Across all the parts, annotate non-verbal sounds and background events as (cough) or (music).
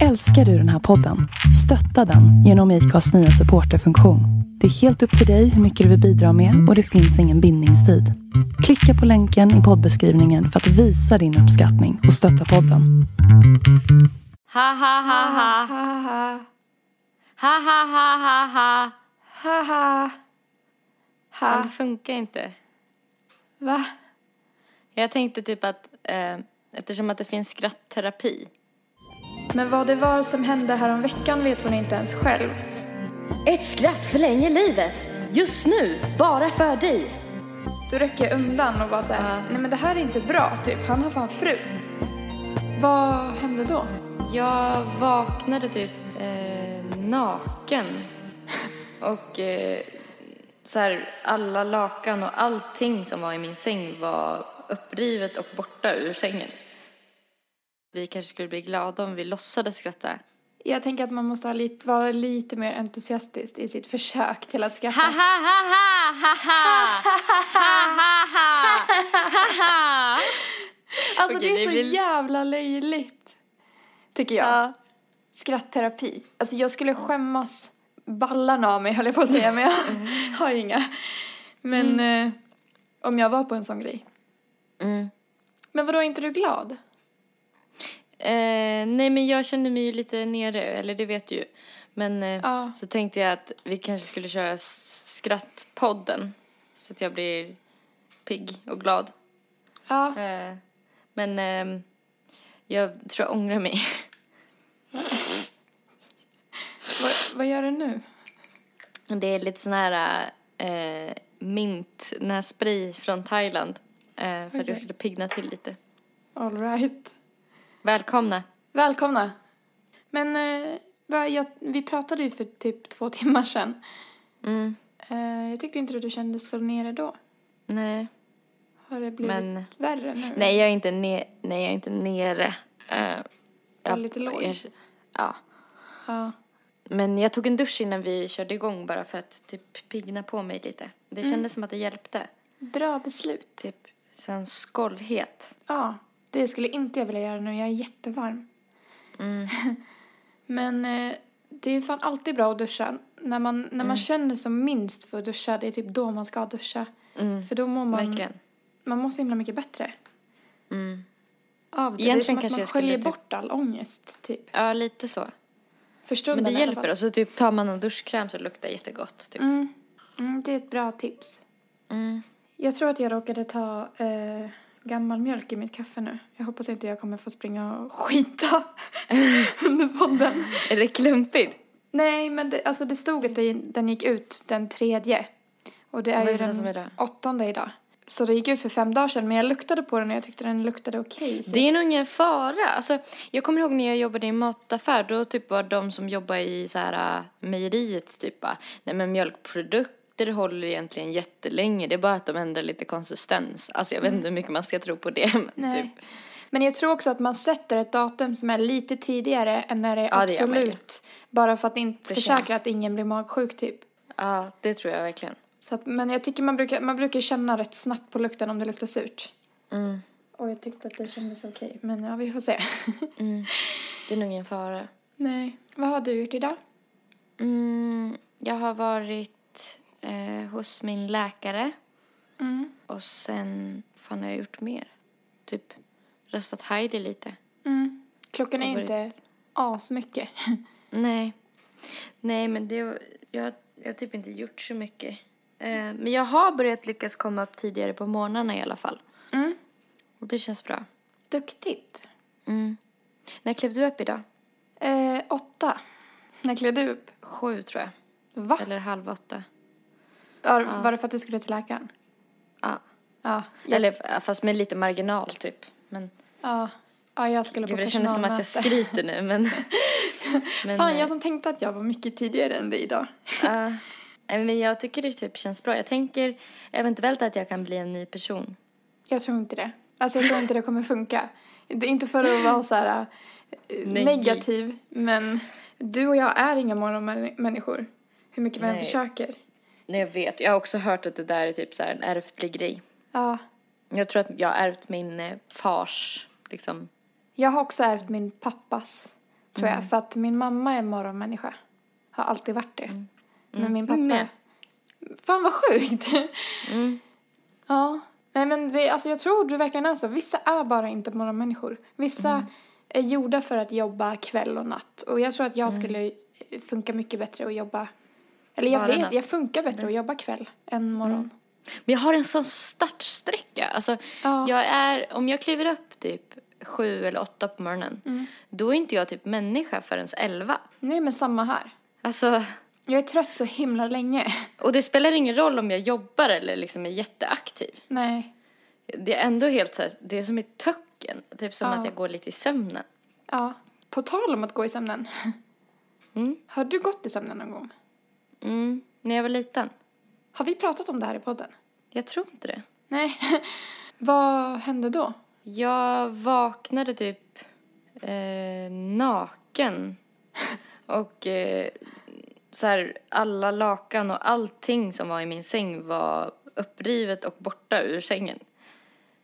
Älskar du den här podden? Stötta den genom IKAs nya supporterfunktion. Det är helt upp till dig hur mycket du vill bidra med och det finns ingen bindningstid. Klicka på länken i poddbeskrivningen för att visa din uppskattning och stötta podden. Ha ha ha ha. ha Ha ha ha ha ha. ha ha Fan, ha det funkar inte. Va? Jag tänkte typ att eh, eftersom att det finns skrattterapi. Men vad det var som hände här om veckan vet hon inte ens själv. Ett skratt förlänger livet. Just nu, bara för dig. Då rycker jag undan och bara såhär, nej men det här är inte bra typ, han har fan fru. Vad hände då? Jag vaknade typ eh, naken. (laughs) Och eh, så här, alla lakan och allting som var i min säng var upprivet och borta ur sängen vi kanske skulle bli glada om vi låtsades skratta. Jag tänker att man måste ha lite, vara lite mer entusiastisk i sitt försök till att skratta. Ha ha ha ha ha ha ha ha Alltså Okej, det är så jävla löjligt, tycker jag. Ja. Skrattterapi. Alltså jag skulle skämmas ballarna av mig höll jag på att säga men jag mm. (laughs) har inga. Men mm. eh, om jag var på en sån grej. Mm. Men vadå, är inte du glad? Eh, nej men jag kände mig ju lite nere, eller det vet du ju. Men eh, Ja. så tänkte jag att vi kanske skulle köra skrattpodden. Så att jag blir pigg och glad. Ja. Eh, men ehm, jag tror jag ångrar mig. Vad, vad gör du nu? Det är lite sån här eh, mint nässpray från Thailand. Eh, för att Okej. jag skulle pigna till lite. All right. Välkomna. Välkomna. Men eh, jag, vi pratade ju för typ två timmar sedan. Mm, Eh, jag tyckte inte att du kändes så nere då. nej. Har det blivit Men- värre nu? Nej, jag är inte, ne- nej, jag är inte nere. Eh, jag- lite låg? jag- Ja. Ja. Men jag tog en dusch innan vi körde igång bara för att typ pigna på mig lite. Det Mm. kändes som att det hjälpte. Bra beslut. Typ sen skållhet. Ja, det skulle inte jag vilja göra nu. Jag är jättevarm. Mm. (laughs) Men eh, det är fan alltid bra att duscha. När man, när Mm. man känner som minst för att duscha, det är typ då man ska duscha. Mm. För då mår man, Verkligen. man mår så himla mycket bättre Mm. av det. Egentligen det är som att man sköljer typ- bort all ångest, typ. Ja, lite så. För stunden Men det hjälper. Och så typ tar man en duschkräm så luktar det jättegott. Typ. Mm. Mm, det är ett bra tips. Mm. Jag tror att jag råkade ta eh, gammal mjölk i mitt kaffe nu. Jag hoppas inte jag kommer få springa och skita (laughs) under podden. Är det klumpigt? Nej, men det, alltså det stod att det, den gick ut den tredje. Och det är ju den det? åttonde idag. Så det gick ut för fem dagar sedan, men jag luktade på den och jag tyckte den luktade okej. så- Det är nog ingen fara. Alltså, jag kommer ihåg när jag jobbade i mataffär. Då typ var de som jobbar i så här, äh, mejeriet typ bara, nej men mjölkprodukter håller egentligen jättelänge. Det är bara att de ändrar lite konsistens. Alltså jag vet inte hur mycket man ska tro på det. (laughs) Men Nej. Typ. Men jag tror också att man sätter ett datum som är lite tidigare än när det är Ja, det absolut. Bara för att inte För försäkra att ingen blir magsjuk typ. Ja, det tror jag verkligen. Så att, men jag tycker man brukar, man brukar känna rätt snabbt på lukten om det luktar surt. Mm. Och jag tyckte att det kändes okej. Men ja, vi får se. (laughs) Mm. Det är nog ingen fara. Nej. Vad har du gjort idag? Mm, jag har varit eh, hos min läkare. Mm. Och sen, fan har jag gjort mer? Typ röstat Heidi lite. Mm. Klockan är Har inte asmycket. (laughs) Nej. Nej, men det, jag, jag har typ inte gjort så mycket. Eh, men jag har börjat lyckas komma upp tidigare på morgnarna i alla fall. Mm. Och det känns bra. Duktigt. Mm. När klev du upp idag? Eh, åtta. När klev du upp? Sju tror jag. Va? Eller halv åtta. Var, var det för att du skulle till läkaren? Ja. Ja. Eller fast med lite marginal typ. Men ja. ja, jag skulle på gud, det kändes som att jag skryter nu. Men, (laughs) men, Fan, eh, jag som tänkte att jag var mycket tidigare än dig idag. Ja. Nej, men jag tycker det typ känns bra. Jag tänker eventuellt att jag kan bli en ny person. Jag tror inte det. Alltså jag tror inte det kommer funka. Det är inte för att vara så här eh, Neggy. negativ, men du och jag är inga morgonmänniskor. Hur mycket vi än försöker. Nej, jag vet. Jag har också hört att det där är typ så här en ärftlig grej. Ja. Jag tror att jag har ärvt min eh, fars, liksom. Jag har också ärvt min pappas tror jag. För att min mamma är morgonmänniska. Har alltid varit det. Men min pappa... Med. Fan vad sjukt! Mm. ja. Nej men det, alltså jag tror det verkligen är så. Vissa är bara inte morgonmänniskor. Vissa Mm. är gjorda för att jobba kväll och natt. Och jag tror att jag Mm. skulle funka mycket bättre att jobba... Eller jag vet, natt. Mm. jag funkar bättre att jobba kväll än morgon. Men jag har en sån startsträcka. Alltså, Ja. jag är, om jag kliver upp typ sju eller åtta på morgonen, Mm. då är inte jag typ människa förrän elva. Nej men samma här. Alltså, Jag är trött så himla länge. och det spelar ingen roll om jag jobbar eller liksom är jätteaktiv. Nej. Det är ändå helt så här, det är som i töcken. Typ som Ja. att jag går lite i sömnen. Ja. På tal om att gå i sömnen. Mm. Har du gått i sömnen någon gång? Mm, när jag var liten. Har vi pratat om det här i podden? Jag tror inte det. Nej. (laughs) Vad hände då? Jag vaknade typ eh, naken. (laughs) Och eh, så här, alla lakan och allting som var i min säng var upprivet och borta ur sängen.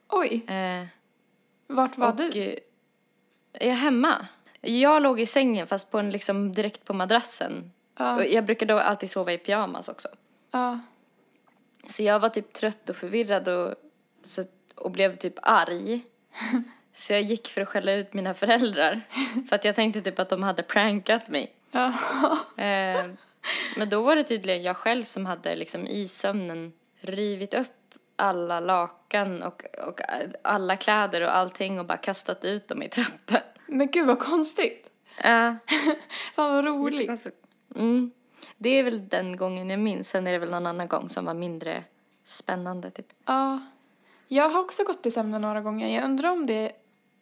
Oj, Eh, vart var och, du? eh, Jag hemma. Jag låg i sängen fast på en, liksom, direkt på madrassen. Ja. Jag brukar då alltid sova i pyjamas också. Ja. Så jag var typ trött och förvirrad och, så, och blev typ arg. (laughs) Så jag gick för att skälla ut mina föräldrar. För att jag tänkte typ att de hade prankat mig. Ja. Eh, men då var det tydligen jag själv som hade liksom i sömnen rivit upp alla lakan och, och alla kläder och allting och bara kastat ut dem i trappen. Men gud vad konstigt. Ja. (laughs) Fan vad roligt. Mm. Det är väl den gången jag minns. Sen är det väl någon annan gång som var mindre spännande typ. Ja. Jag har också gått i sömnen några gånger. Jag undrar om det,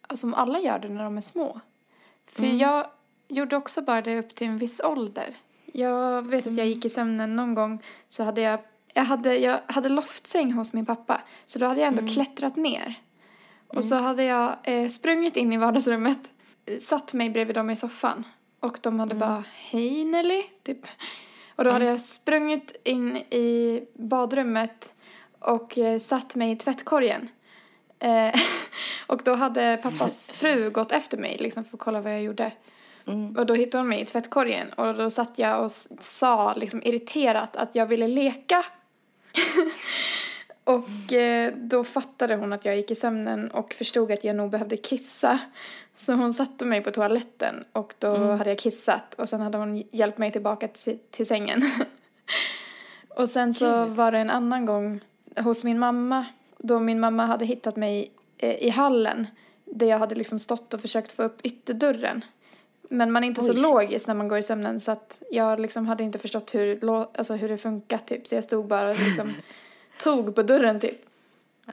alltså om alla gör det när de är små. För jag gjorde också bara det upp till en viss ålder. Jag vet att jag gick i sömnen någon gång så hade jag, jag hade, jag hade loftsäng hos min pappa. Så då hade jag ändå klättrat ner. Och så hade jag eh, sprungit in i vardagsrummet, satt mig bredvid dem i soffan. Och de hade bara, hej Nelly, typ. Och då hade jag sprungit in i badrummet och eh, satt mig i tvättkorgen. Eh, (laughs) och då hade pappas (laughs) fru gått efter mig liksom för att kolla vad jag gjorde. Och då hittade hon mig i tvättkorgen och då satt jag och sa liksom irriterat att jag ville leka. (laughs) och eh, då fattade hon att jag gick i sömnen och förstod att jag nog behövde kissa. Så hon satte mig på toaletten och då hade jag kissat och sen hade hon hjälpt mig tillbaka till, till sängen. (laughs) och sen så var det en annan gång hos min mamma då min mamma hade hittat mig eh, i hallen där jag hade liksom stått och försökt få upp ytterdörren. Men man är inte så Oj. logisk när man går i sömnen så att jag liksom hade inte förstått hur, alltså hur det funkar typ. Så jag stod bara liksom (laughs) tog på dörren typ.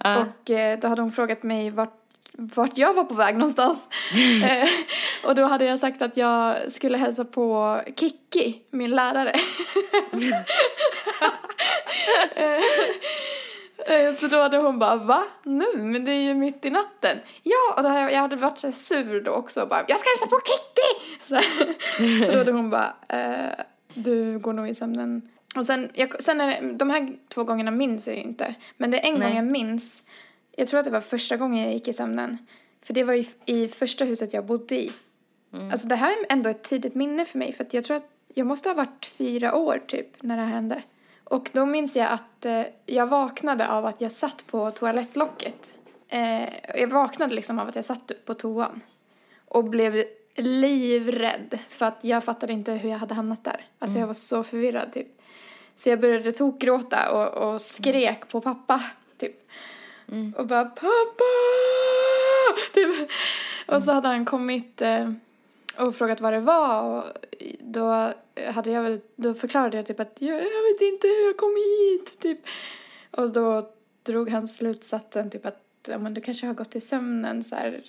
Ja. Och eh, då hade hon frågat mig vart, vart jag var på väg någonstans. (laughs) eh, och då hade jag sagt att jag skulle hälsa på Kikki, min lärare. (laughs) Eh, Så då hade hon bara, va? Nu? Men det är ju mitt i natten. Ja, och då, hade jag hade varit så sur då också och bara, jag ska hälsa på Kikki! Så (laughs) och då hade hon bara, eh, du går nog i sömnen. Och sen, jag, sen är de här två gångerna minns jag ju inte. Men det är en Nej. gång jag minns. Jag tror att det var första gången jag gick i sömnen. För det var i, i första huset jag bodde i. Alltså det här är ändå ett tidigt minne för mig. För jag tror att jag måste ha varit fyra år typ när det här hände. Och då minns jag att eh, jag vaknade av att jag satt på toalettlocket. Eh, jag vaknade liksom av att jag satt på toan. Och blev livrädd. För att jag fattade inte hur jag hade hamnat där. Alltså jag var så förvirrad typ. Så jag började tokgråta och, och skrek på pappa typ. Och bara pappa! Typ. Och så hade han kommit eh, och frågat vad det var och då hade jag väl, då förklarade jag typ att jag, jag vet inte hur jag kom hit typ. Och då drog han slutsatsen typ att ja, men du kanske har gått i sömnen så här.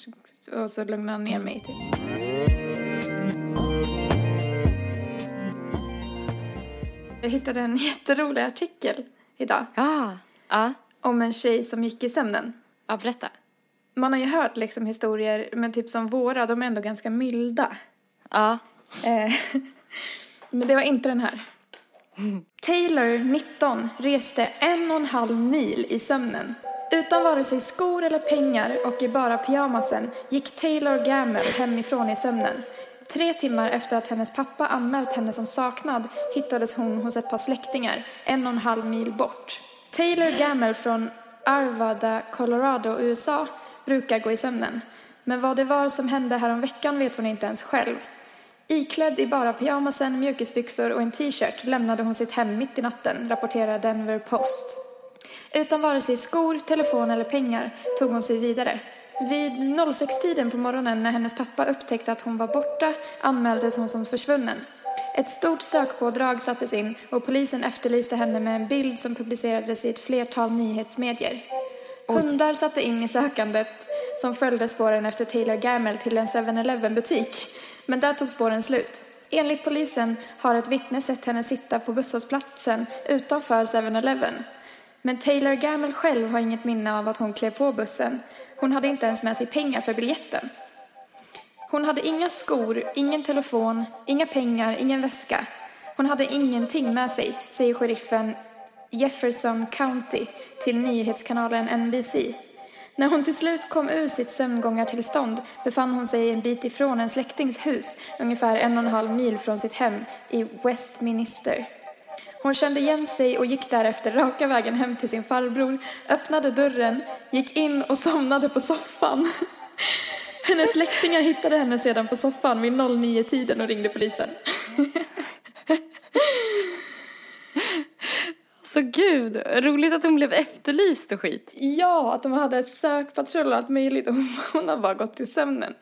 Och så lugnade han ner mig typ. Jag hittade en (laughs) jätterolig artikel idag Ja. Ja. om en tjej som gick i sömnen. Ja, berätta. Man har ju hört liksom historier, men typ som våra, de är ändå ganska milda. Ja. Eh, (laughs) men det var inte den här. Taylor, 19, reste en och en halv mil i sömnen. Utan vare sig skor eller pengar och i bara pyjamasen gick Taylor Gamel hemifrån i sömnen. Tre timmar efter att hennes pappa anmält henne som saknad hittades hon hos ett par släktingar en och en halv mil bort. Taylor Gammel från Arvada, Colorado, USA brukar gå i sömnen. Men vad det var som hände häromveckan vet hon inte ens själv. Iklädd i bara pyjamasen, mjukisbyxor och en t-shirt lämnade hon sitt hem mitt i natten, rapporterar Denver Post. Utan vare sig skor, telefon eller pengar tog hon sig vidare. Vid 06-tiden på morgonen när hennes pappa upptäckte att hon var borta anmäldes hon som försvunnen. Ett stort sökpådrag sattes in och polisen efterlyste henne med en bild som publicerades i ett flertal nyhetsmedier. Hundar satte in i sökandet som följde spåren efter Taylor Gamel till en 7-Eleven butik. Men där tog spåren slut. Enligt polisen har ett vittne sett henne sitta på busshållplatsen utanför 7-Eleven. Men Taylor Gamel själv har inget minne av att hon klev på bussen. Hon hade inte ens med sig pengar för biljetten. Hon hade inga skor, ingen telefon, inga pengar, ingen väska. Hon hade ingenting med sig, säger sheriffen Jefferson County till nyhetskanalen NBC. När hon till slut kom ur sitt sömngångartillstånd befann hon sig en bit ifrån en släktings hus, ungefär en och en halv mil från sitt hem i Westminster. Hon kände igen sig och gick därefter raka vägen hem till sin farbror, öppnade dörren, gick in och somnade på soffan. (laughs) Hennes släktingar hittade henne sedan på soffan vid 09-tiden och ringde polisen. (laughs) Så gud, roligt att hon blev efterlyst och skit. Ja, att de hade sökpatrull och allt möjligt och hon har bara gått till sömnen.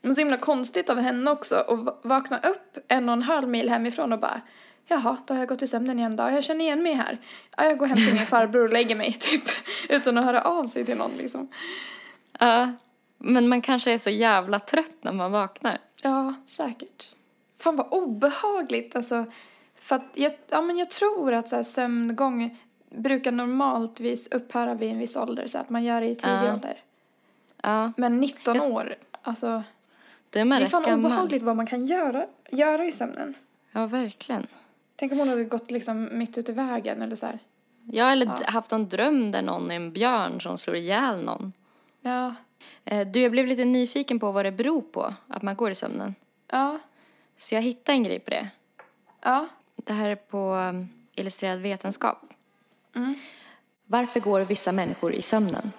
Men så himla konstigt av henne också att vakna upp en och en halv mil hemifrån och bara Jaha, då har jag gått till sömnen igen då. Jag känner igen mig här. Ja, jag går hem till min farbror och lägger mig (laughs) typ. Utan att höra av sig till någon liksom. Ja, men man kanske är så jävla trött när man vaknar. Ja, säkert. Fan vad obehagligt alltså. För att jag, ja, men jag tror att så här, sömngång brukar normaltvis upphöra vid en viss ålder. Så att man gör det i tidig Ja. ålder. Ja, Men 19 Jag- år, alltså. det är Det är fan gammal. obehagligt vad man kan göra, göra i sömnen. Ja, verkligen. Tänk om hon hade gått liksom mitt ute i vägen eller så här. Ja, eller Ja. haft en dröm där någon är en björn som slår ihjäl någon. Ja. Eh, Du, jag blev lite nyfiken på vad det beror på att man går i sömnen. Ja. Så jag hittade en grej på det. Ja. Det här är på um, Illustrerad vetenskap. Mm. Varför går vissa människor i sömnen?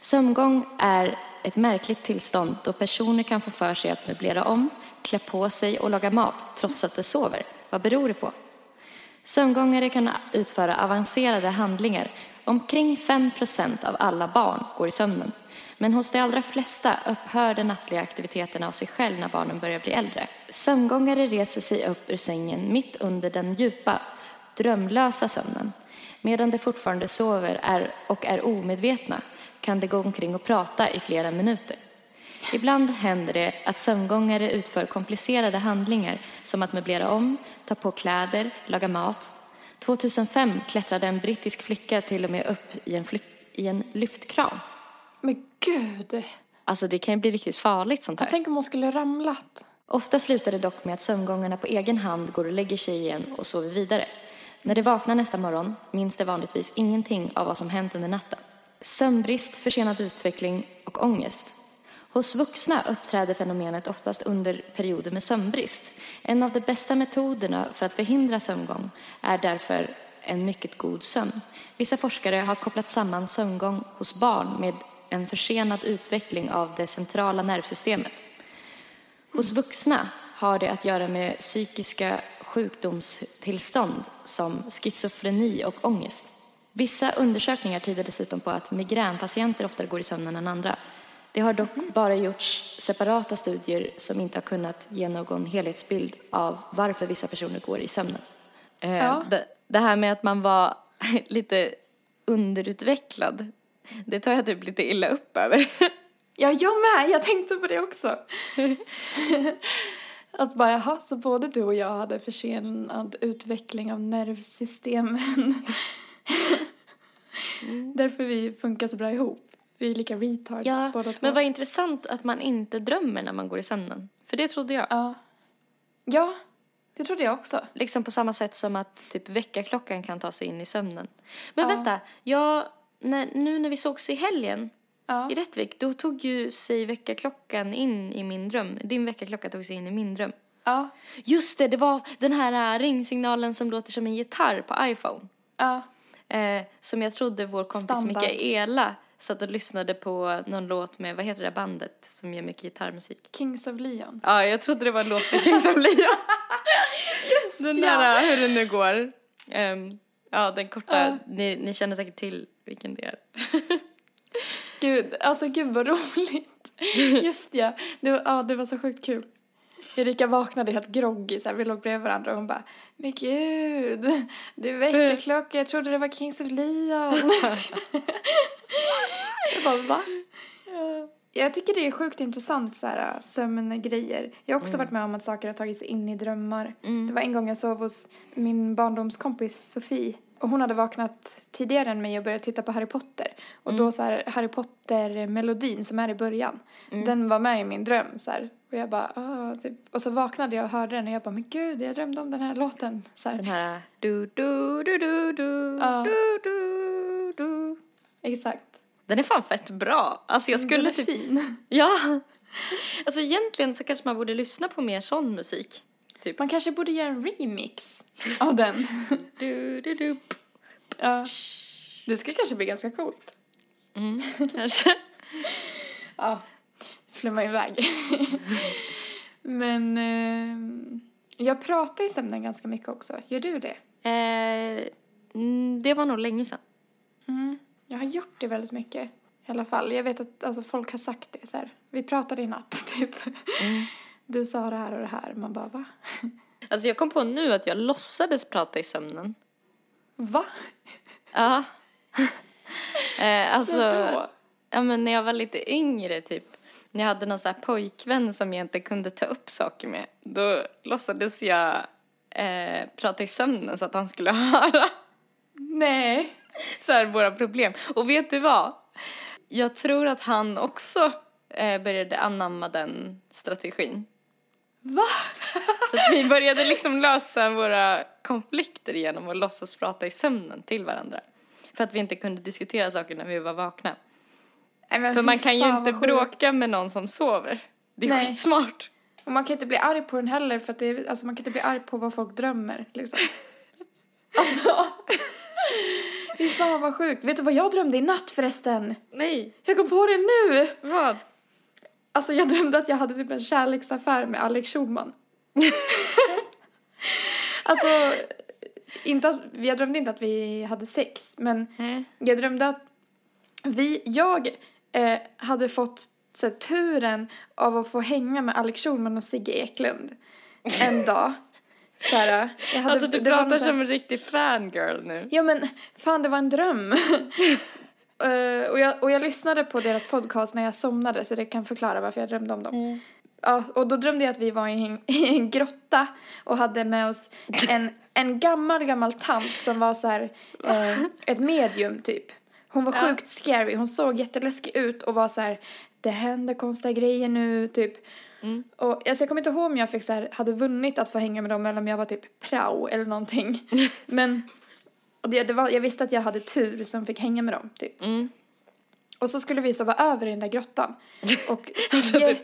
Sömngång är ett märkligt tillstånd då personer kan få för sig att möblera om, klä på sig och laga mat trots att de sover. Vad beror det på? Sömngångare kan utföra avancerade handlingar. Omkring 5% av alla barn går i sömnen. Men hos de allra flesta upphör den nattliga aktiviteten av sig själv när barnen börjar bli äldre. Sömngångare reser sig upp ur sängen mitt under den djupa, drömlösa sömnen. Medan de fortfarande sover är, och är omedvetna kan de gå omkring och prata i flera minuter. Ibland händer det att sömngångare utför komplicerade handlingar som att möblera om, ta på kläder, laga mat. 2005 klättrade en brittisk flicka till och med upp i en, i en lyftkran. Men gud. Alltså det kan ju bli riktigt farligt sånt här. Jag tänker om hon skulle ramlat. Ofta slutar det dock med att sömngångarna på egen hand går och lägger sig igen och sover vidare. När de vaknar nästa morgon minns de vanligtvis ingenting av vad som hänt under natten. Sömnbrist, försenad utveckling och ångest. Hos vuxna uppträder fenomenet oftast under perioder med sömnbrist. En av de bästa metoderna för att förhindra sömngång är därför en mycket god sömn. Vissa forskare har kopplat samman sömngång hos barn med en försenad utveckling av det centrala nervsystemet. Hos vuxna har det att göra med psykiska sjukdomstillstånd som schizofreni och ångest. Vissa undersökningar tyder dessutom på att migränpatienter oftare går i sömnen än andra. Det har dock bara gjorts separata studier som inte har kunnat ge någon helhetsbild av varför vissa personer går i sömnen. Eh, Ja. det, det här med att man var (laughs) lite underutvecklad, det tar jag typ lite illa upp över. (laughs) Ja, jag med. Jag tänkte på det också. (laughs) att bara, jaha, så både du och jag hade försenad utveckling av nervsystemen. Därför vi funkar så bra ihop. Vi är lika retard Ja, båda två. men vad intressant att man inte drömmer när man går i sömnen. För det trodde jag. Ja. Ja, det trodde jag också. Liksom på samma sätt som att typ väckarklockan kan ta sig in i sömnen. Men Ja. vänta, jag, när, nu när vi sågs i helgen Ja. i Rättvik, då tog ju sig väckarklockan in i min dröm. Din väckarklocka tog sig in i min dröm. Ja. Just det, det var den här äh, ringsignalen som låter som en gitarr på iPhone. Ja. Eh, som jag trodde vår kompis Standard. Mikaela satt och lyssnade på någon låt med, vad heter det där bandet som gör mycket gitarrmusik? Kings of Leon. Ja, jag trodde det var en låt med (laughs) Kings of Leon. den ja. där, hur det nu går. Ehm, ja, den korta, Ja. ni, ni känner säkert till vilken det är. (laughs) Gud, alltså gud vad roligt. (laughs) Just ja. Det var, ja, det var så sjukt kul. Erika vaknade helt groggy, så här, vi låg bredvid varandra och hon bara Men gud, det är väckarklocka, jag trodde det var Kings of Leon. Jag bara va? Jag tycker det är sjukt intressant så här sömngrejer. Jag har också varit med om att saker har tagit sig in i drömmar. Det var en gång jag sov hos min barndomskompis Sofie. Och hon hade vaknat tidigare än mig och börjat titta på Harry Potter. Och då så här Harry Potter-melodin som är i början. Den var med i min dröm så här. Och jag bara, ah, typ. Och så vaknade jag och hörde den och jag bara, men gud, jag drömde om den här låten. Så här. Den här du du du du du Ja. du du du. Exakt. Den är fan fett bra. Alltså jag skulle Den är typ, fin. (laughs) ja. Alltså egentligen så kanske man borde lyssna på mer sån musik. Typ. Man kanske borde göra en remix av den. (laughs) Du du du. ja. Det skulle kanske bli ganska coolt. Mm, (laughs) kanske. Ja, flumma iväg. Men eh, jag pratar i sömnen ganska mycket också. Gör du det? Eh, mm, det var nog länge sedan. Mm. Jag har gjort det väldigt mycket. I alla fall. Jag vet att alltså, folk har sagt det så här. Vi pratade i natt, (laughs) typ. Du sa det här och det här. Man bara, va? (laughs) Alltså jag kom på nu att jag låtsades prata i sömnen. Va? Ja. (laughs) eh, alltså, ja men när jag var lite yngre typ. När jag hade någon så här pojkvän som jag inte kunde ta upp saker med. Då låtsades jag eh, prata i sömnen så att han skulle höra Nej. Så här våra problem. Och vet du vad? Jag tror att han också eh, började anamma den strategin. Va? Så att vi började liksom lösa våra konflikter genom att låtsas prata i sömnen till varandra. För att vi inte kunde diskutera saker när vi var vakna. Nej, men För man kan ju inte bråka med någon som sover. Det är Nej. skitsmart. Och man kan inte bli arg på den heller för att det är, alltså man kan inte bli arg på vad folk drömmer liksom. (laughs) alltså. Fy fan vad sjukt. Vet du vad jag drömde i natt förresten? Nej. Jag kom på det nu! Vad? Alltså jag drömde att jag hade typ en kärleksaffär med Alex Schulman. (laughs) alltså, inte att, jag drömde inte att vi hade sex, men Nej. jag drömde att vi, jag eh, hade fått så här, turen av att få hänga med Alex Schulman och Sigge Eklund en dag. Så här, jag hade, Alltså du pratar här- som en riktig fangirl nu. Ja men fan det var en dröm. (laughs) Eh, och, jag, och jag lyssnade på deras podcast när jag somnade så det kan förklara varför jag drömde om dem. Ja, och då drömde jag att vi var i en, (laughs) i en grotta och hade med oss en, en gammal, gammal tant som var så här eh, ett medium typ. Hon var Ja. sjukt scary, hon såg jätteläskig ut och var så här det händer konstiga grejer nu typ. Mm. Och alltså, jag kommer inte ihåg om jag fick så här, hade vunnit att få hänga med dem eller om jag var typ prao eller någonting. (laughs) Men och det, det var, jag visste att jag hade tur som fick hänga med dem typ. Mm. Och så skulle vi sova över i den där grottan. (laughs) Och Alltså, Sigge,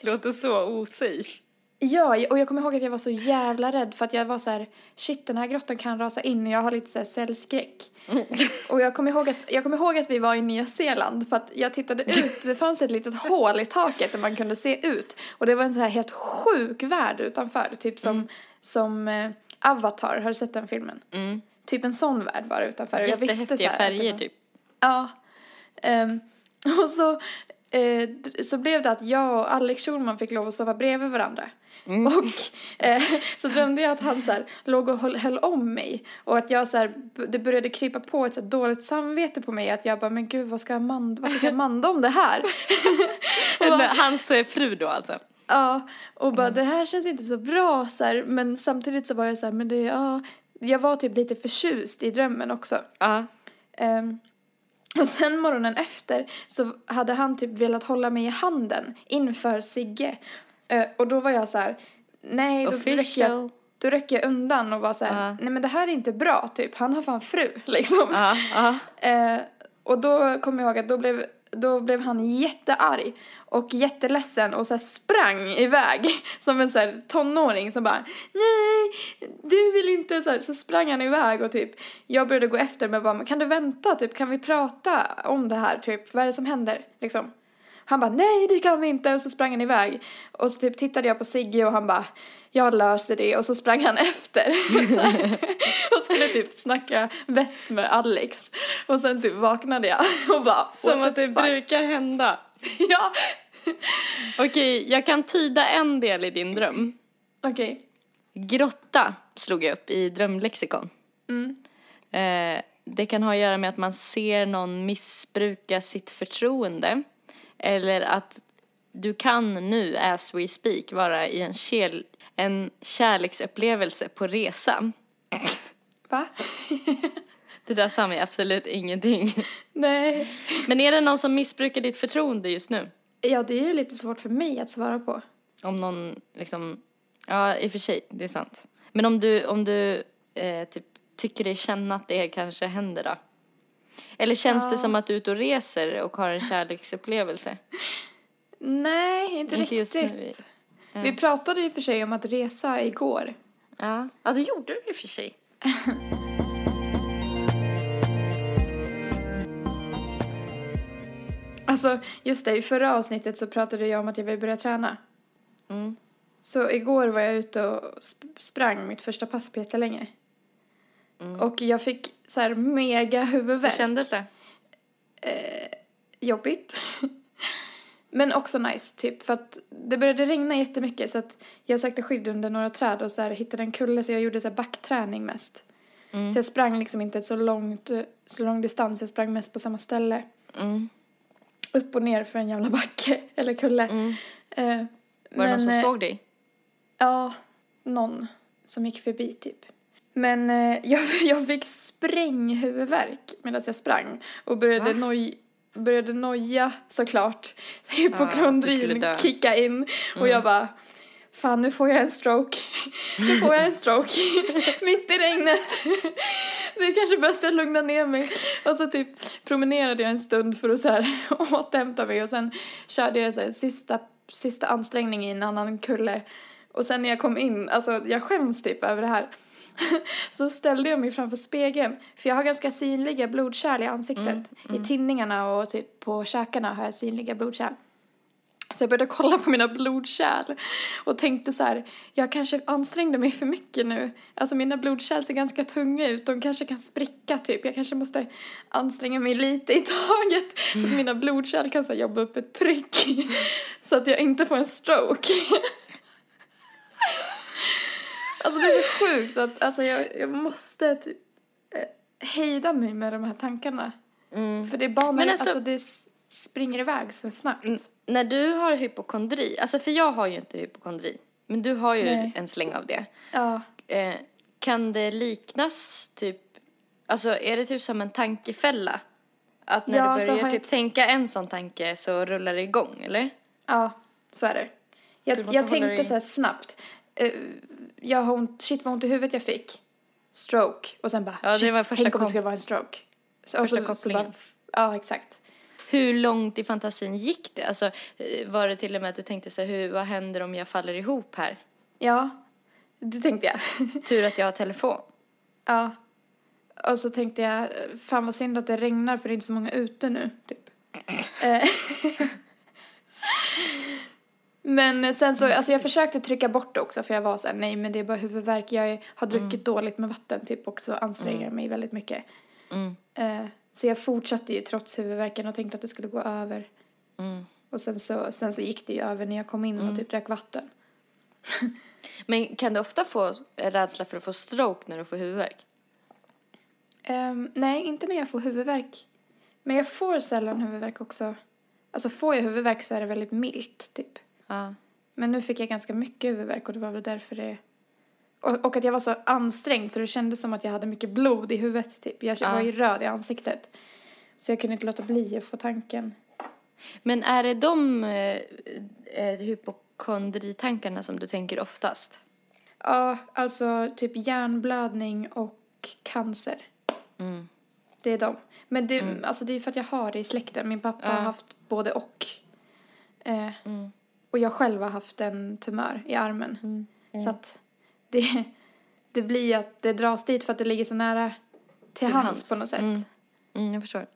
det låter så osafe. Ja, och jag kommer ihåg att jag var så jävla rädd för att jag var så här, shit den här grottan kan rasa in och jag har lite så här cellskräck. Och jag kommer, ihåg att, jag kommer ihåg att vi var i Nya Zeeland för att jag tittade ut, det fanns ett litet hål i taket där man kunde se ut. Och det var en så här helt sjuk värld utanför, typ som, som eh, Avatar, har du sett den filmen? Mm. Typ en sån värld var det utanför. Jag visste så här färger var- typ. Ja. Ehm, (laughs) och så, eh, så blev det att jag och Alex Schulman fick lov att sova bredvid varandra. Och eh, så drömde jag att han så här, låg och höll, höll om mig. Och att jag så här, det började krypa på ett så dåligt samvete på mig. Att jag bara, men gud vad ska Amanda, vad tycker Amanda om det här? (laughs) Eller Hans eh, fru då alltså. Ja, och bara det här känns inte så bra så här, Men samtidigt så var jag så här, men det, ja. Jag var typ lite förtjust i drömmen också. Ja. Ehm, och sen morgonen efter så hade han typ velat hålla mig i handen inför Sigge. Eh, och då var jag så här, nej, då räcker, jag, då räcker jag undan och var så här, Ja. nej men det här är inte bra typ, han har fan fru (laughs) liksom. Ja, ja. Eh, och då kommer jag ihåg att då blev då blev han jättearg och jätteledsen och så här sprang iväg (laughs) som en så här tonåring som bara nej, du vill inte så här. Så sprang han iväg och typ jag började gå efter med bara kan du vänta typ kan vi prata om det här typ vad är det som händer liksom. Han bara nej det kan vi inte och så sprang han iväg och så typ tittade jag på Sigge och han bara jag löser det och så sprang han (laughs) efter (laughs) och skulle typ snacka vett med Alex och sen typ vaknade jag och bara Som att det fuck? brukar hända. (laughs) Ja, Okej, jag kan tyda en del i din dröm. okej. Grotta slog jag upp i drömlexikon. Mm. Eh, det kan ha att göra med att man ser någon missbruka sitt förtroende. Eller att du kan nu, as we speak, vara i en, kel- en kärleksupplevelse på resa. Va? Det där sa mig absolut ingenting. Nej. Men är det någon som missbrukar ditt förtroende just nu? Ja, det är ju lite svårt för mig att svara på. Om någon liksom, ja i och för sig, det är sant. Men om du, om du eh, typ, tycker dig känna att det kanske händer då? Eller känns det Ja. som att du är ute och reser och har en (laughs) kärleksupplevelse? Nej, inte, Inte riktigt. nu. Ja. Vi pratade ju för sig om att resa igår. Ja, ja det gjorde du i och för sig. (laughs) Alltså, just det, i förra avsnittet så pratade jag om att jag vill börja träna. Mm. Så igår var jag ute och sp- sprang mitt första pass på jättelänge. Och jag fick så här mega Hur huvudvärk. kändes det? jobbigt. (laughs) Men också nice, typ. För att det började regna jättemycket så att jag sökte skydd under några träd och så här hittade en kulle så jag gjorde så här backträning mest. Så jag sprang liksom inte så långt, så lång distans, jag sprang mest på samma ställe. Mm. Upp och ner för en jävla backe, (laughs) eller kulle. Mm. Eh, Var det någon som eh, såg dig? Ja, någon som gick förbi typ. Men eh, (laughs) jag, jag fick spränghuvudvärk medan jag sprang och började, Va? noj, började noja såklart. (laughs) Hypokondrin dö. kicka in och jag bara Fan nu får jag en stroke. (laughs) Nu får jag en stroke. Mitt i regnet. Det är kanske bäst att lugna ner mig. Och så typ promenerade jag en stund för att så här återhämta mig och sen körde jag så här sista, sista ansträngning i en annan kulle. Och sen när jag kom in, alltså jag skäms typ över det här. (laughs) Så ställde jag mig framför spegeln. För jag har ganska synliga blodkärl i ansiktet. I tinningarna och typ på käkarna har jag synliga blodkärl. Så jag började kolla på mina blodkärl och tänkte så här, jag kanske ansträngde mig för mycket nu. Alltså mina blodkärl ser ganska tunga ut, de kanske kan spricka typ. Jag kanske måste anstränga mig lite i taget så att mina blodkärl kan så här, jobba upp ett tryck. (laughs) Så att jag inte får en stroke. (laughs) Alltså det är så sjukt att alltså, jag, jag måste typ eh, hejda mig med de här tankarna. För det är bara Men alltså- alltså, det springer iväg så snabbt. När du har hypokondri, alltså för jag har ju inte hypokondri, men du har ju Nej. en släng av det. Ja. Eh, kan det liknas typ, alltså är det typ som en tankefälla? Att när Ja, du börjar typ jag- tänka en sån tanke så rullar det igång, eller? Ja, så är det. Jag, jag tänkte dig- så här snabbt. Eh, jag har ont, shit vad ont i huvudet jag fick. Stroke. Och sen bara, Ja, det var första tänk om det skulle vara en stroke. Så, Första så, så bara, ja, exakt. Hur långt i fantasin gick det? Alltså eh, var det till och med att du tänkte så här, hur, vad händer om jag faller ihop här? Ja, det tänkte jag. (laughs) Tur att jag har telefon. ja. Och så tänkte jag, fan vad synd att det regnar för det är inte så många ute nu, typ. (laughs) (laughs) Men sen så, alltså jag försökte trycka bort det också för jag var så här, nej men det är bara huvudvärk. Jag har druckit dåligt med vatten typ och så anstränger jag mig väldigt mycket. Mm. Eh, så jag fortsatte ju trots huvudvärken och tänkte att det skulle gå över. Mm. Och sen så, sen så gick det ju över när jag kom in och typ drack vatten. (laughs) Men kan du ofta få rädsla för att få stroke när du får huvudvärk? Ehm, nej, inte när jag får huvudvärk. Men jag får sällan huvudvärk också. Alltså får jag huvudvärk så är det väldigt milt typ. Ja. Men nu fick jag ganska mycket huvudvärk och det var väl därför det... Och, och att jag var så ansträngd så det kändes som att jag hade mycket blod i huvudet typ. Jag Ja. var ju röd i ansiktet. Så jag kunde inte låta bli att få tanken. Men är det de eh, eh, hypokondritankarna som du tänker oftast? Ja, alltså typ hjärnblödning och cancer. Mm. det är de. Men det, alltså det är för att jag har det i släkten. Min pappa har haft både och. Eh, Och jag själv har haft en tumör i armen. Så att det, det blir att det dras dit för att det ligger så nära till, hands, hands. på något sätt. Mm. Mm, jag förstår.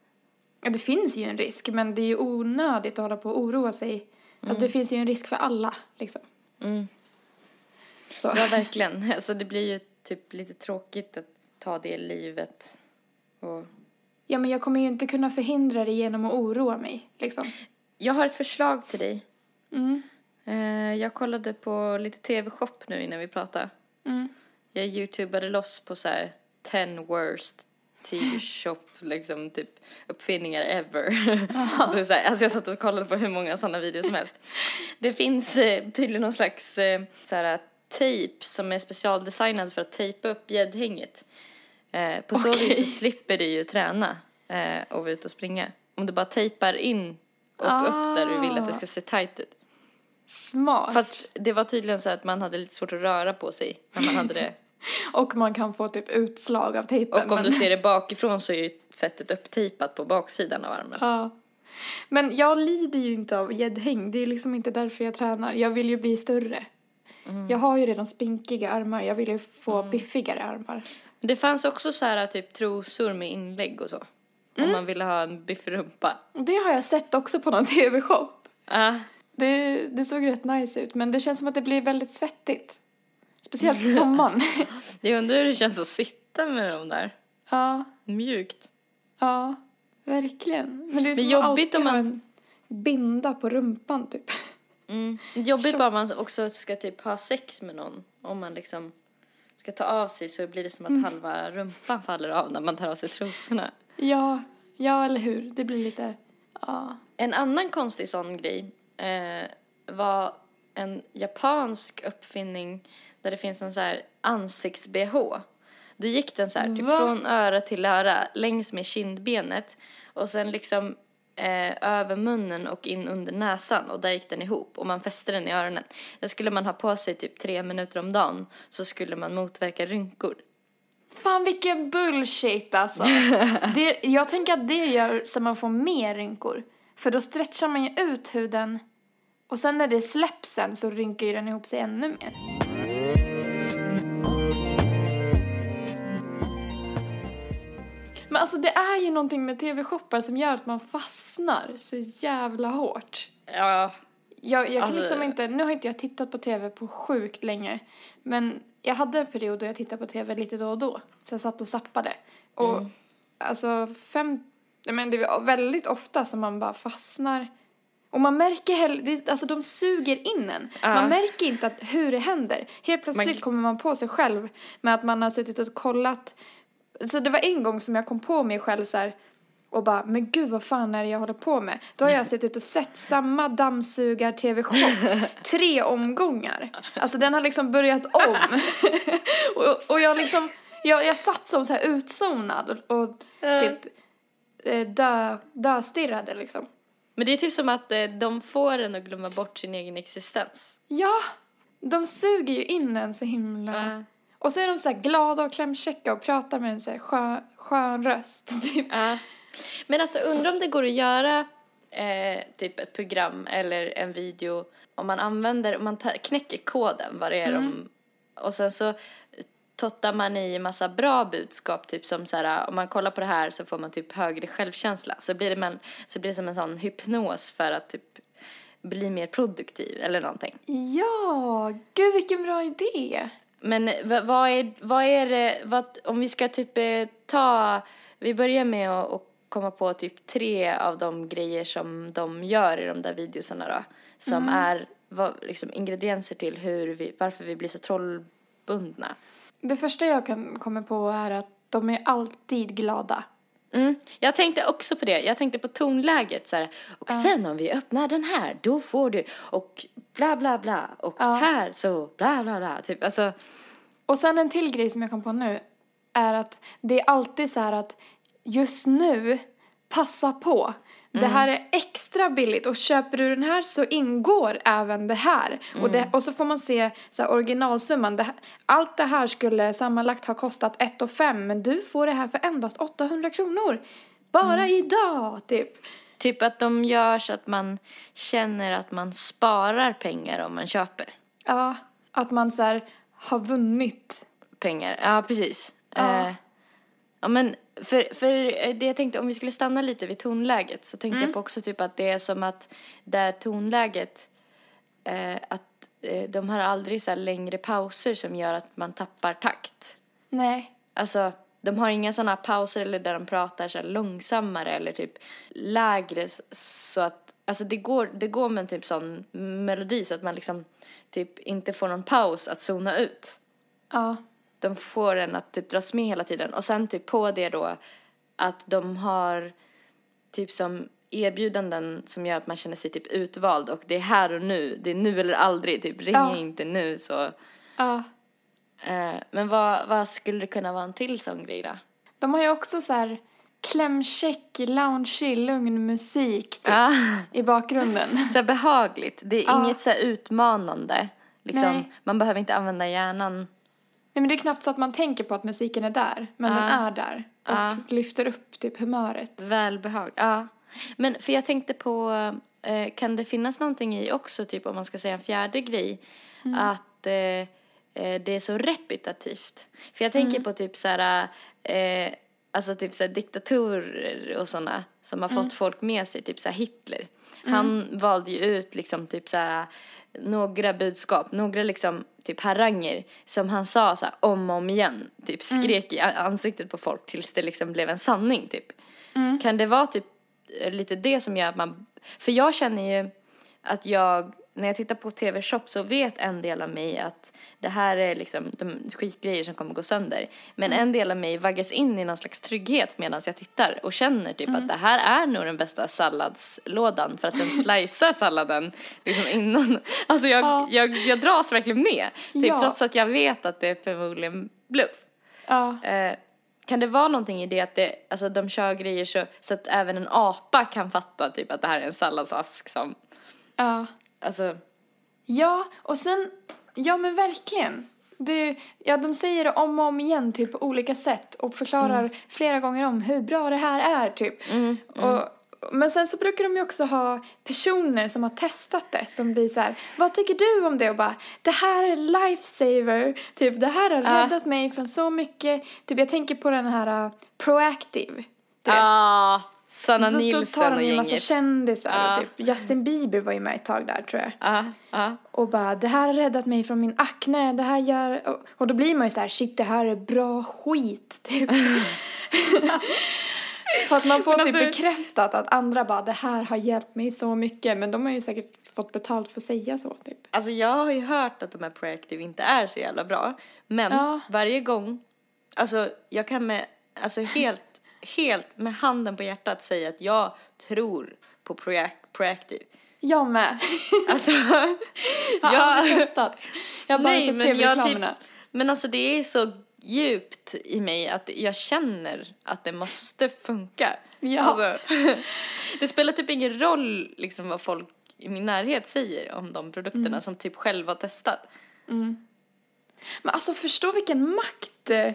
Ja, det finns ju en risk, men det är ju onödigt att hålla på och oroa sig. Alltså det finns ju en risk för alla, liksom. Mm. Så. Ja, verkligen. (laughs) Alltså, det blir ju typ lite tråkigt att ta det livet. Och... Ja, men jag kommer ju inte kunna förhindra det genom att oroa mig, liksom. Jag har ett förslag till dig. Mm. Eh, jag kollade på lite tv-shop nu innan vi pratade. Mm. Jag youtubade loss på så här 10 worst TV-shop, (laughs) liksom typ uppfinningar ever. (laughs) är så här, alltså jag satt och kollade på hur många sådana videos som helst. Det finns eh, tydligen någon slags eh, så här tejp som är specialdesignad för att tejpa upp gäddhänget. Eh, på så Okej. vis så slipper du ju träna eh, och vara ute och springa. Om du bara tejpar in och upp där du vill att det ska se tight ut. Smart. Fast det var tydligen så att man hade lite svårt att röra på sig när man hade det. (laughs) Och man kan få typ utslag av tejpen. Och om men... du ser det bakifrån så är ju fettet upptejpat på baksidan av armen. Ja. Men jag lider ju inte av gäddhäng. Det är liksom inte därför jag tränar. Jag vill ju bli större. Mm. Jag har ju redan spinkiga armar. Jag vill ju få biffigare armar. Det fanns också så här typ trosor med inlägg och så. Om man ville ha en biffig rumpa. Det har jag sett också på någon (laughs) tv-shop. Ah, Det, det såg rätt nice ut. Men det känns som att det blir väldigt svettigt. Speciellt på (laughs) sommaren. jag undrar hur det känns att sitta med dem där. ja, Mjukt. ja. Verkligen. Men det är som Men jobbigt om man- en binda på rumpan typ. Mm. Jobbigt bara om man också ska typ ha sex med någon. Om man liksom ska ta av sig så blir det som att halva rumpan faller av när man tar av sig trosorna. Ja, ja eller hur. Det blir lite, ja. En annan konstig sån grej eh, var en japansk uppfinning där det finns en så här ansikts-bh. Då gick den så här typ Va? från öra till öra längs med kindbenet och sen liksom eh, över munnen och in under näsan och där gick den ihop och man fäste den i öronen. Det skulle man ha på sig typ tre minuter om dagen så skulle man motverka rynkor. Fan vilken bullshit alltså. (laughs) det, jag tänker att det gör så man får mer rynkor. För då stretchar man ju ut huden. Och sen när det släpps sen så rynkar ju den ihop sig ännu mer. Men alltså det är ju någonting med tv-shoppar som gör att man fastnar så jävla hårt. Ja, Jag, jag kan Alltså- liksom inte, nu har inte jag tittat på tv på sjukt länge. Men jag hade en period då jag tittade på tv lite då och då. Så jag satt och zappade. Och Mm. alltså fem, men det är väldigt ofta som man bara fastnar. Och man märker heller, alltså de suger in en. Ja. Man märker inte att, hur det händer. Helt plötsligt Man- kommer man på sig själv med att man har suttit och kollat. Så det var en gång som jag kom på mig själv så här och bara, men gud vad fan är det jag håller på med? Då har jag (laughs) suttit och sett samma dammsugar-tv-shop tre omgångar. Alltså den har liksom börjat om. (laughs) (laughs) och, och jag liksom, jag, jag satt som så här utzonad och, och typ dö, döstirrade liksom. men det är typ som att eh, de får en att glömma bort sin egen existens. Ja, de suger ju in en så himla. Ja. Och så är de så här glada och klämkäcka och pratar med en så här skön, skön röst. (laughs) Typ. Ja. Men alltså undrar om det går att göra eh, typ ett program eller en video om man använder, om man knäcker koden vad det är de, och sen så tottar man i massa bra budskap typ som så här om man kollar på det här så får man typ högre självkänsla så blir det, man, så blir det som en sån hypnos för att typ bli mer produktiv eller någonting. Ja, gud vilken bra idé. Men vad är, vad är det, vad, om vi ska typ eh, ta, vi börjar med att, komma på typ tre av de grejer som de gör i de där videosarna då. Som är vad, liksom ingredienser till hur vi, varför vi blir så trollbundna. Det första jag kan komma på är att de är alltid glada. Mm. Jag tänkte också på det. Jag tänkte på tonläget så här. Och sen om vi öppnar den här, då får du och bla bla bla och Ja. här så bla bla bla. Typ alltså. Och sen en till grej som jag kom på nu är att det är alltid så här att just nu, passa på. Det här är extra billigt och köper du den här så ingår även det här. Och, det, och så får man se så här, originalsumman. Det, allt det här skulle sammanlagt ha kostat 1 5 men du får det här för endast 800 kronor. Bara idag, typ. Typ att de gör så att man känner att man sparar pengar om man köper Ja, att man så här har vunnit. pengar. Ja, precis. Ja. Eh, ja, men för, för det jag tänkte, om vi skulle stanna lite vid tonläget så tänkte jag på också typ att det är som att det här tonläget, eh, att eh, de har aldrig så längre pauser som gör att man tappar takt. Nej. Alltså, de har inga sådana pauser eller där de pratar så långsammare eller typ lägre så att, alltså det går, det går med en typ sån melodi så att man liksom typ inte får någon paus att zona ut. Ja. De får en att typ dras med hela tiden och sen typ på det då att de har typ som erbjudanden som gör att man känner sig typ utvald och det är här och nu, det är nu eller aldrig, typ ring Ja. inte nu så. Ja. Eh, men vad, vad skulle det kunna vara en till sån grej då? De har ju också så här klämkäck, loungeig, lugn musik typ, Ja. i bakgrunden. (laughs) Så behagligt. Det är inget så här utmanande. Liksom, Nej. man behöver inte använda hjärnan. Nej men det är knappt så att man tänker på att musiken är där, men Ja. den är där. Och Ja. lyfter upp typ humöret. Välbehag. Ja. Men för jag tänkte på, eh, kan det finnas någonting i också, typ om man ska säga en fjärde grej, att eh, eh, det är så repetitivt. För jag tänker på typ så här, eh, alltså typ så här diktatorer och sådana som har fått folk med sig, typ så här Hitler. Han valde ju ut liksom typ så här några budskap, några liksom typ haranger som han sa så här om och om igen, typ skrek i a- ansiktet på folk tills det liksom blev en sanning typ. Kan det vara typ eh, lite det som gör att man, för jag känner ju att jag, när jag tittar på tv-shop så vet en del av mig att det här är liksom de skitgrejer som kommer gå sönder. Men en del av mig vaggas in i någon slags trygghet medan jag tittar och känner typ att det här är nog den bästa salladslådan för att den (laughs) slicear salladen liksom innan. Alltså jag, Ja. jag, jag dras verkligen med. Typ Ja. trots att jag vet att det är förmodligen bluff. Ja. Eh, kan det vara någonting i det att det, alltså de kör grejer så, så att även en apa kan fatta typ att det här är en salladsask som, Ja. Alltså, Ja, och sen, ja men verkligen. Det, ja, de säger det om och om igen typ på olika sätt och förklarar flera gånger om hur bra det här är typ. Och, men sen så brukar de ju också ha personer som har testat det som blir så här, vad tycker du om det? Och bara, det här är lifesaver, typ det här har Ja. räddat mig från så mycket. Typ jag tänker på den här uh, Proactive. Du vet. Ah, Sanna Då- då Nilsson tar och de ju en massa gänget. kändisar och typ Justin Bieber var ju med ett tag där tror jag. Ja, ja. Och bara, det här har räddat mig från min akne, det här gör... Och, och då blir man ju så här, shit det här är bra skit, typ. (laughs) så att man får Men typ alltså- bekräftat att andra bara, det här har hjälpt mig så mycket. Men de har ju säkert fått betalt för att säga så, typ. Alltså jag har ju hört att de här Proactive inte är så jävla bra. Men varje gång, alltså jag kan med, alltså helt, helt med handen på hjärtat säga att jag tror på Proac- Proactive. Jag med. (laughs) Alltså, (laughs) Jag har aldrig testat. Jag har bara Nej, sett typ, tv-reklamerna. men alltså det är så djupt i mig att jag känner att det måste funka. Ja. Alltså, (laughs) det spelar typ ingen roll liksom vad folk i min närhet säger om de produkterna Mm. som typ själva har testat. Men alltså förstå vilken makt eh,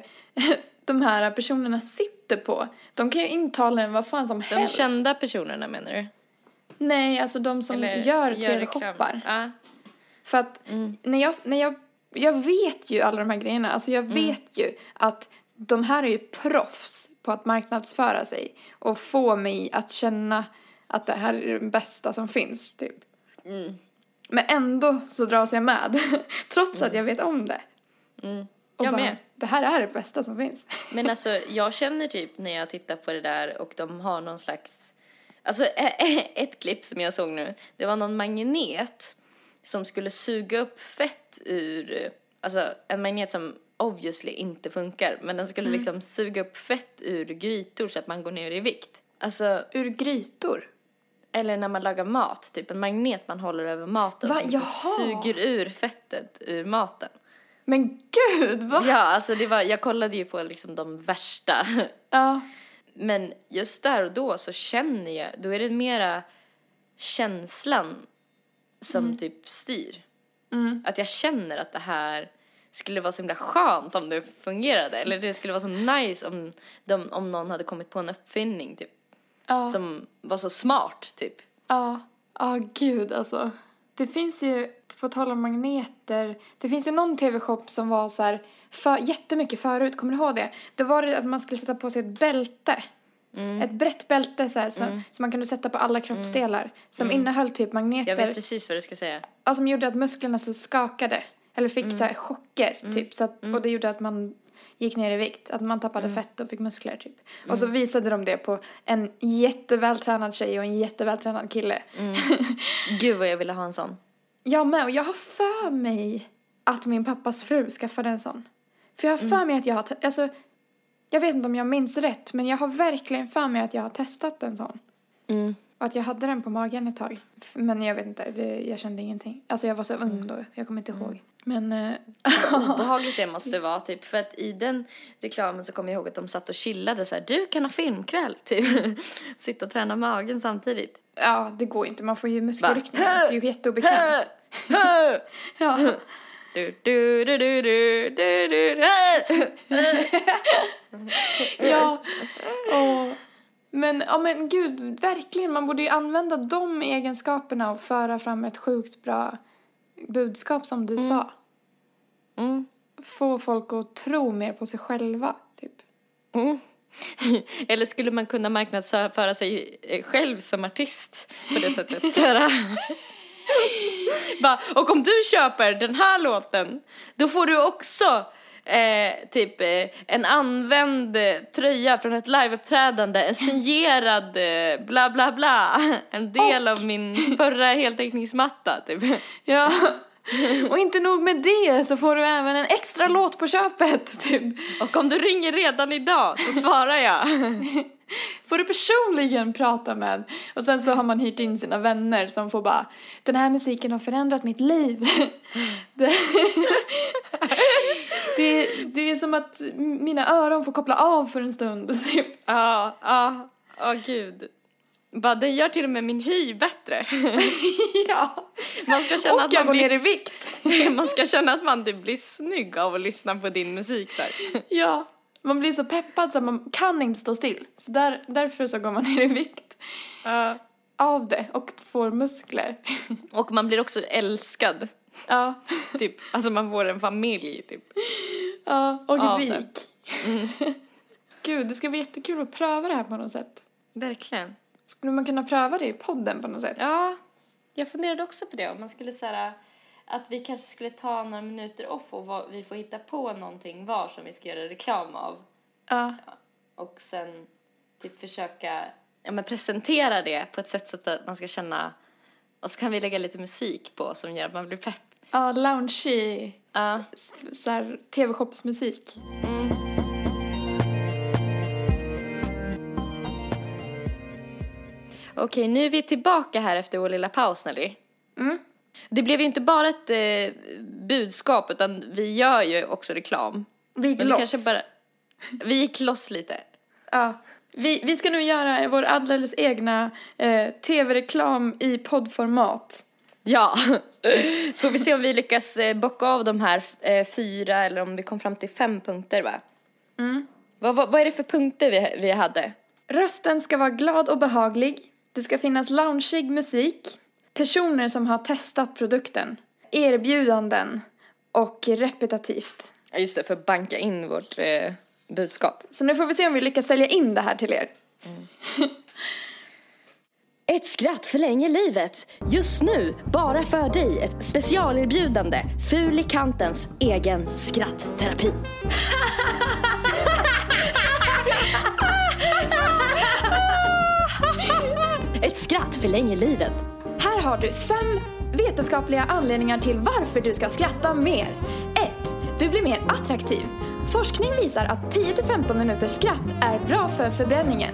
de här personerna sitter på. De kan ju intala en vad fan som De helst. kända personerna menar du? Nej, alltså de som Eller gör tv-shoppar. Ja. För att när, jag, när jag, jag vet ju alla de här grejerna, alltså jag Mm. vet ju att de här är ju proffs på att marknadsföra sig och få mig att känna att det här är det bästa som finns, typ. Mm. Men ändå så dras jag med, (laughs) trots att jag vet om det. Mm. Och Jag bara, med. det här är det bästa som finns. (laughs) Men alltså jag känner typ när jag tittar på det där och de har någon slags Alltså ett klipp som jag såg nu, det var någon magnet som skulle suga upp fett ur, alltså en magnet som obviously inte funkar, men den skulle liksom suga upp fett ur grytor så att man går ner i vikt. Alltså, Ur grytor. eller när man lagar mat, typ en magnet man håller över maten Va? som Jaha. suger ur fettet ur maten. Men gud, va? Ja, alltså det var, jag kollade ju på liksom de värsta Ja. men just där och då så känner jag, då är det mera känslan som typ styr. Att jag känner att det här skulle vara så himla skönt om det fungerade. Eller det skulle vara så nice om, de, om någon hade kommit på en uppfinning typ. Ja. Som var så smart typ. Ja, ja gud alltså. Det finns ju, på tal om magneter, det finns ju någon tv-shop som var så här för, jättemycket förut, kommer du ihåg det? Då var det att man skulle sätta på sig ett bälte. Ett brett bälte så här, som, som man kunde sätta på alla kroppsdelar. Som innehöll typ Jag magneter. vet precis vad du ska säga. Ja, som gjorde att musklerna så skakade. Eller fick så här chocker typ. Så att, Och det gjorde att man gick ner i vikt. Att man tappade fett och fick muskler typ. Och så visade de det på en jättevältränad tjej och en jättevältränad kille. (laughs) Gud vad jag ville ha en sån. Jag med. Och jag har för mig att min pappas fru skaffade en sån. För jag har för mig att jag har... Alltså, jag vet inte om jag minns rätt. Men jag har verkligen för mig att jag har testat en sån. Mm. Och att jag hade den på magen ett tag. Men jag vet inte, det, jag kände ingenting. Alltså jag var så ung då, jag kommer inte ihåg. Men, eh, Vad (laughs) obehagligt det måste vara typ. För att i den reklamen så kommer jag ihåg att de satt och chillade så här. Du kan ha filmkväll typ. (laughs) Sitta och träna magen samtidigt. Ja det går inte, man får ju muskelryckningar. Det är ju jätteobekvämt. (laughs) Ja. (laughs) Du, du, du, du, du, du, du, (laughs) ja. Och, men, ja men gud, verkligen, man borde ju använda de egenskaperna och föra fram ett sjukt bra budskap som du sa. Mm. Få folk att tro mer på sig själva, typ. Mm. (laughs) Eller skulle man kunna marknadsföra sig eh, själv som artist på det sättet? (laughs) Så. Bara, och om du köper den här låten, då får du också eh, typ eh, en använd eh, tröja från ett liveuppträdande, en signerad eh, bla bla bla, en del av min förra heltäckningsmatta typ. Ja. (laughs) Och inte nog med det så får du även en extra låt på köpet, (laughs) typ. Och om du ringer redan idag så svarar jag. (laughs) Får du personligen prata med. Och sen så har man hyrt in sina vänner som får bara, den här musiken har förändrat mitt liv. Det, det, det är som att mina öron får koppla av för en stund. typ. Ja, ja, åh gud. Bara, den gör till och med min hy bättre. (laughs) ja. Man ska känna Och att jag man går blir ner i vikt. (laughs) Man ska känna att man blir snygg av att lyssna på din musik där. (laughs) Ja. Man blir så peppad så att man kan inte stå still. Så där, därför så går man ner i vikt av det och får muskler. Och man blir också älskad. ja. Typ. Alltså man får en familj typ. Ja, och Av rik. det. Gud, det ska bli jättekul att pröva det här på något sätt. Verkligen. Skulle man kunna pröva det i podden på något sätt? Ja, jag funderade också på det. Om man skulle säga att vi kanske skulle ta några minuter off och vad- vi får hitta på någonting var som vi ska göra reklam av. Ja. Och sen typ försöka ja, men presentera det på ett sätt så att man ska känna och så kan vi lägga lite musik på som gör att man blir pepp. Ja, loungy, Ja. så här tv-shopsmusik. Okej, nu är vi tillbaka här efter vår lilla paus, Nelly. Mm. Det blev ju inte bara ett eh, budskap, utan vi gör ju också reklam. Vi gick Men loss. kanske bara... Vi gick loss lite. Ja. Vi, vi ska nu göra vår alldeles egna eh, tv-reklam i poddformat. Ja. (laughs) Så får vi se om vi lyckas eh, bocka av de här eh, fyra, eller om vi kom fram till fem punkter, va? Mm. Vad, vad, vad är det för punkter vi, vi hade? Rösten ska vara glad och behaglig. Det ska finnas loungeig musik. Personer som har testat produkten. Erbjudanden. Och repetitivt. Ja, just det, för att banka in vårt eh, budskap. Så nu får vi se om vi lyckas sälja in det här till er. Ett skratt förlänger livet. Just nu, bara för dig, ett specialerbjudande. Fulikantens egen skrattterapi. (laughs) förlänger livet. Här har du fem vetenskapliga anledningar till varför du ska skratta mer. 1. Du blir mer attraktiv. Forskning visar att 10-15 minuters skratt är bra för förbränningen.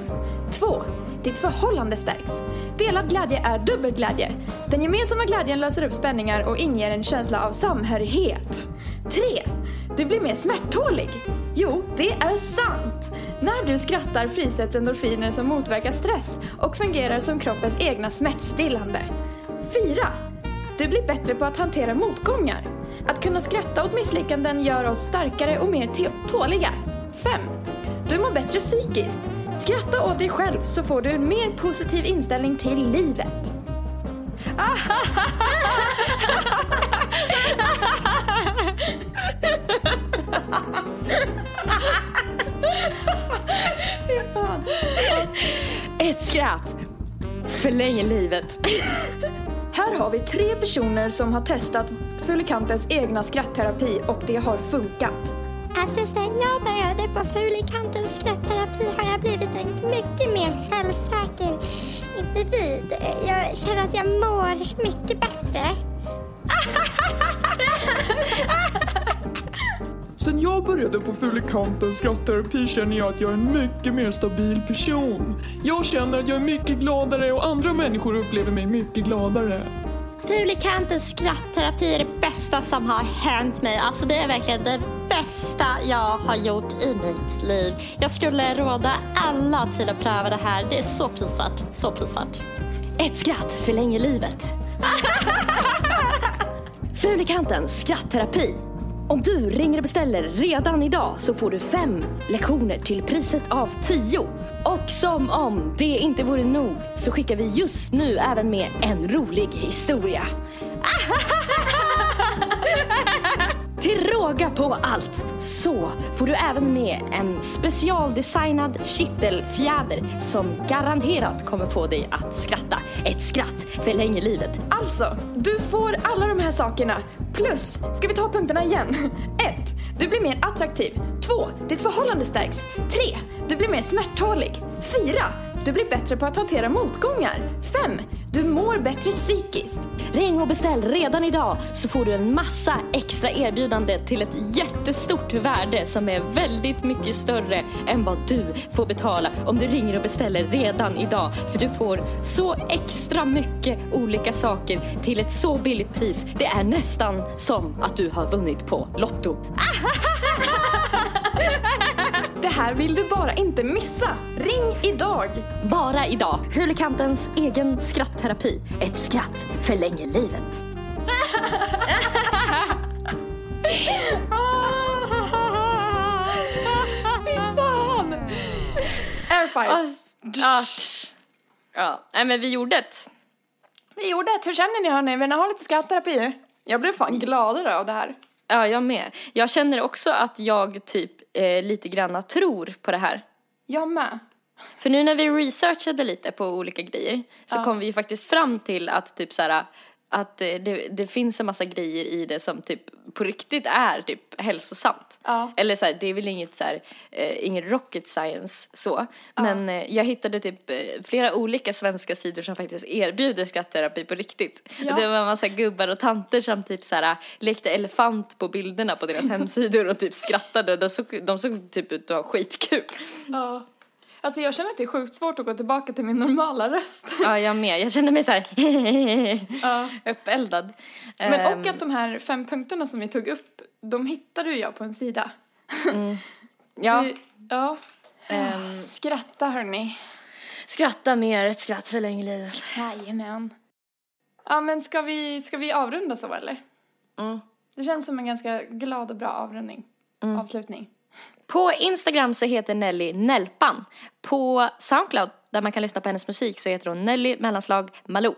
2. Ditt förhållande stärks. Delad glädje är dubbel glädje. Den gemensamma glädjen löser upp spänningar och inger en känsla av samhörighet. 3. Du blir mer smärttålig. Jo, det är sant. När du skrattar frisätts endorfiner som motverkar stress och fungerar som kroppens egna smärtstillande. 4. Du blir bättre på att hantera motgångar. Att kunna skratta åt misslyckanden gör oss starkare och mer tåliga. 5. Du mår bättre psykiskt. Skratta åt dig själv så får du en mer positiv inställning till livet. (laughs) Ett skratt förlänger livet. Här har vi tre personer som har testat Fulikantens egna skrattterapi och det har funkat. Alltså sen jag började på Fulikantens skrattterapi har jag blivit en mycket mer självsäker individ. Jag känner att jag mår mycket bättre. Sen jag började på Fulikantens skrattterapi känner jag att jag är en mycket mer stabil person. Jag känner att jag är mycket gladare och andra människor upplever mig mycket gladare. Fulikantens skrattterapi är det bästa som har hänt mig. Alltså det är verkligen det bästa jag har gjort i mitt liv. Jag skulle råda alla till att pröva det här. Det är så prisvärt. Så prisvärt. Ett skratt förlänger livet. (laughs) Fulikantens skrattterapi. Om du ringer och beställer redan idag så får du fem lektioner till priset av tio. Och som om det inte vore nog så skickar vi just nu även med en rolig historia. (laughs) Till råga på allt så får du även med en specialdesignad kittelfjäder som garanterat kommer få dig att skratta. Ett skratt förlänger livet. Alltså, du får alla de här sakerna. Plus, ska vi ta punkterna igen? (laughs) 1. Du blir mer attraktiv. 2. Ditt förhållande stärks. 3. Du blir mer smärttålig. 4. Du blir bättre på att hantera motgångar. 5. Du mår bättre psykiskt. Ring och beställ redan idag så får du en massa extra erbjudande till ett jättestort värde som är väldigt mycket större än vad du får betala om du ringer och beställer redan idag. För du får så extra mycket olika saker till ett så billigt pris. Det är nästan som att du har vunnit på Lotto. (laughs) Här vill du bara inte missa. Ring idag! Bara idag. Fulikantens egen skrattterapi. Ett skratt förlänger livet. Fy fan! Airfire. Ja. ja, nej men vi gjorde det. Vi gjorde det. Hur känner ni hörni? Vill ni ha lite skrattterapi? Jag blev fan gladare av det här. Ja, jag med. Jag känner också att jag typ eh, lite granna tror på det här. Jag med. För nu när vi researchade lite på olika grejer så Ja. kom vi faktiskt fram till att typ så här att det, det finns en massa grejer i det som typ på riktigt är typ hälsosamt. Ja. Eller så här, det är väl inget så här, eh, ingen rocket science så. Men eh, jag hittade typ eh, flera olika svenska sidor som faktiskt erbjuder skrattterapi på riktigt. Ja. Och det var en massa gubbar och tanter som typ så här lekte elefant på bilderna på deras (laughs) hemsidor och typ skrattade. De såg, de såg typ ut att ha skitkul. Ja. Alltså jag känner att det är sjukt svårt att gå tillbaka till min normala röst. (laughs) Ja, jag med. Jag kände mig så här (laughs) Ja. uppeldad. Men Ehm, och att de här fem punkterna som vi tog upp, de hittade ju jag på en sida. ja, (laughs) Det, ja. ehm, Skratta hörni. skratta mer, ett skratt förlänger livet. Jajamän. Ja men ska vi, ska vi avrunda så eller? Mm. Det känns som en ganska glad och bra avrundning. Avslutning. På Instagram så heter Nelly Nelpan. På Soundcloud, där man kan lyssna på hennes musik, så heter hon Nelly mellanslag Malou.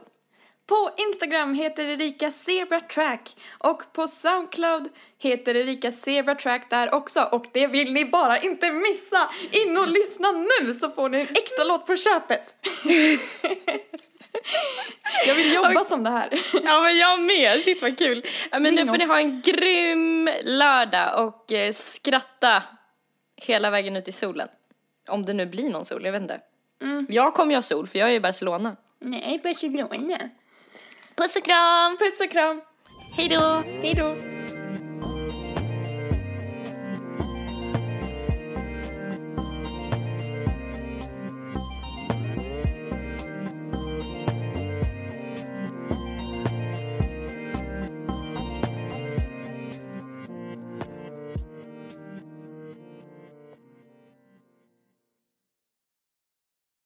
På Instagram heter Erika Zebra Track och på Soundcloud heter Erika Zebra Track där också och det vill ni bara inte missa! In och lyssna nu så får ni en extra låt på köpet! (laughs) Jag vill jobba som det här. (laughs) Ja men jag med, shit vad kul. Ja, men nu får ni ha en grym lördag och eh, skratta hela vägen ut i solen. Om det nu blir någon sol, jag vet inte. Jag kommer ju ha sol för jag är i Barcelona. Nej, Barcelona. Puss och kram! Puss och kram! Hej då! Hej då!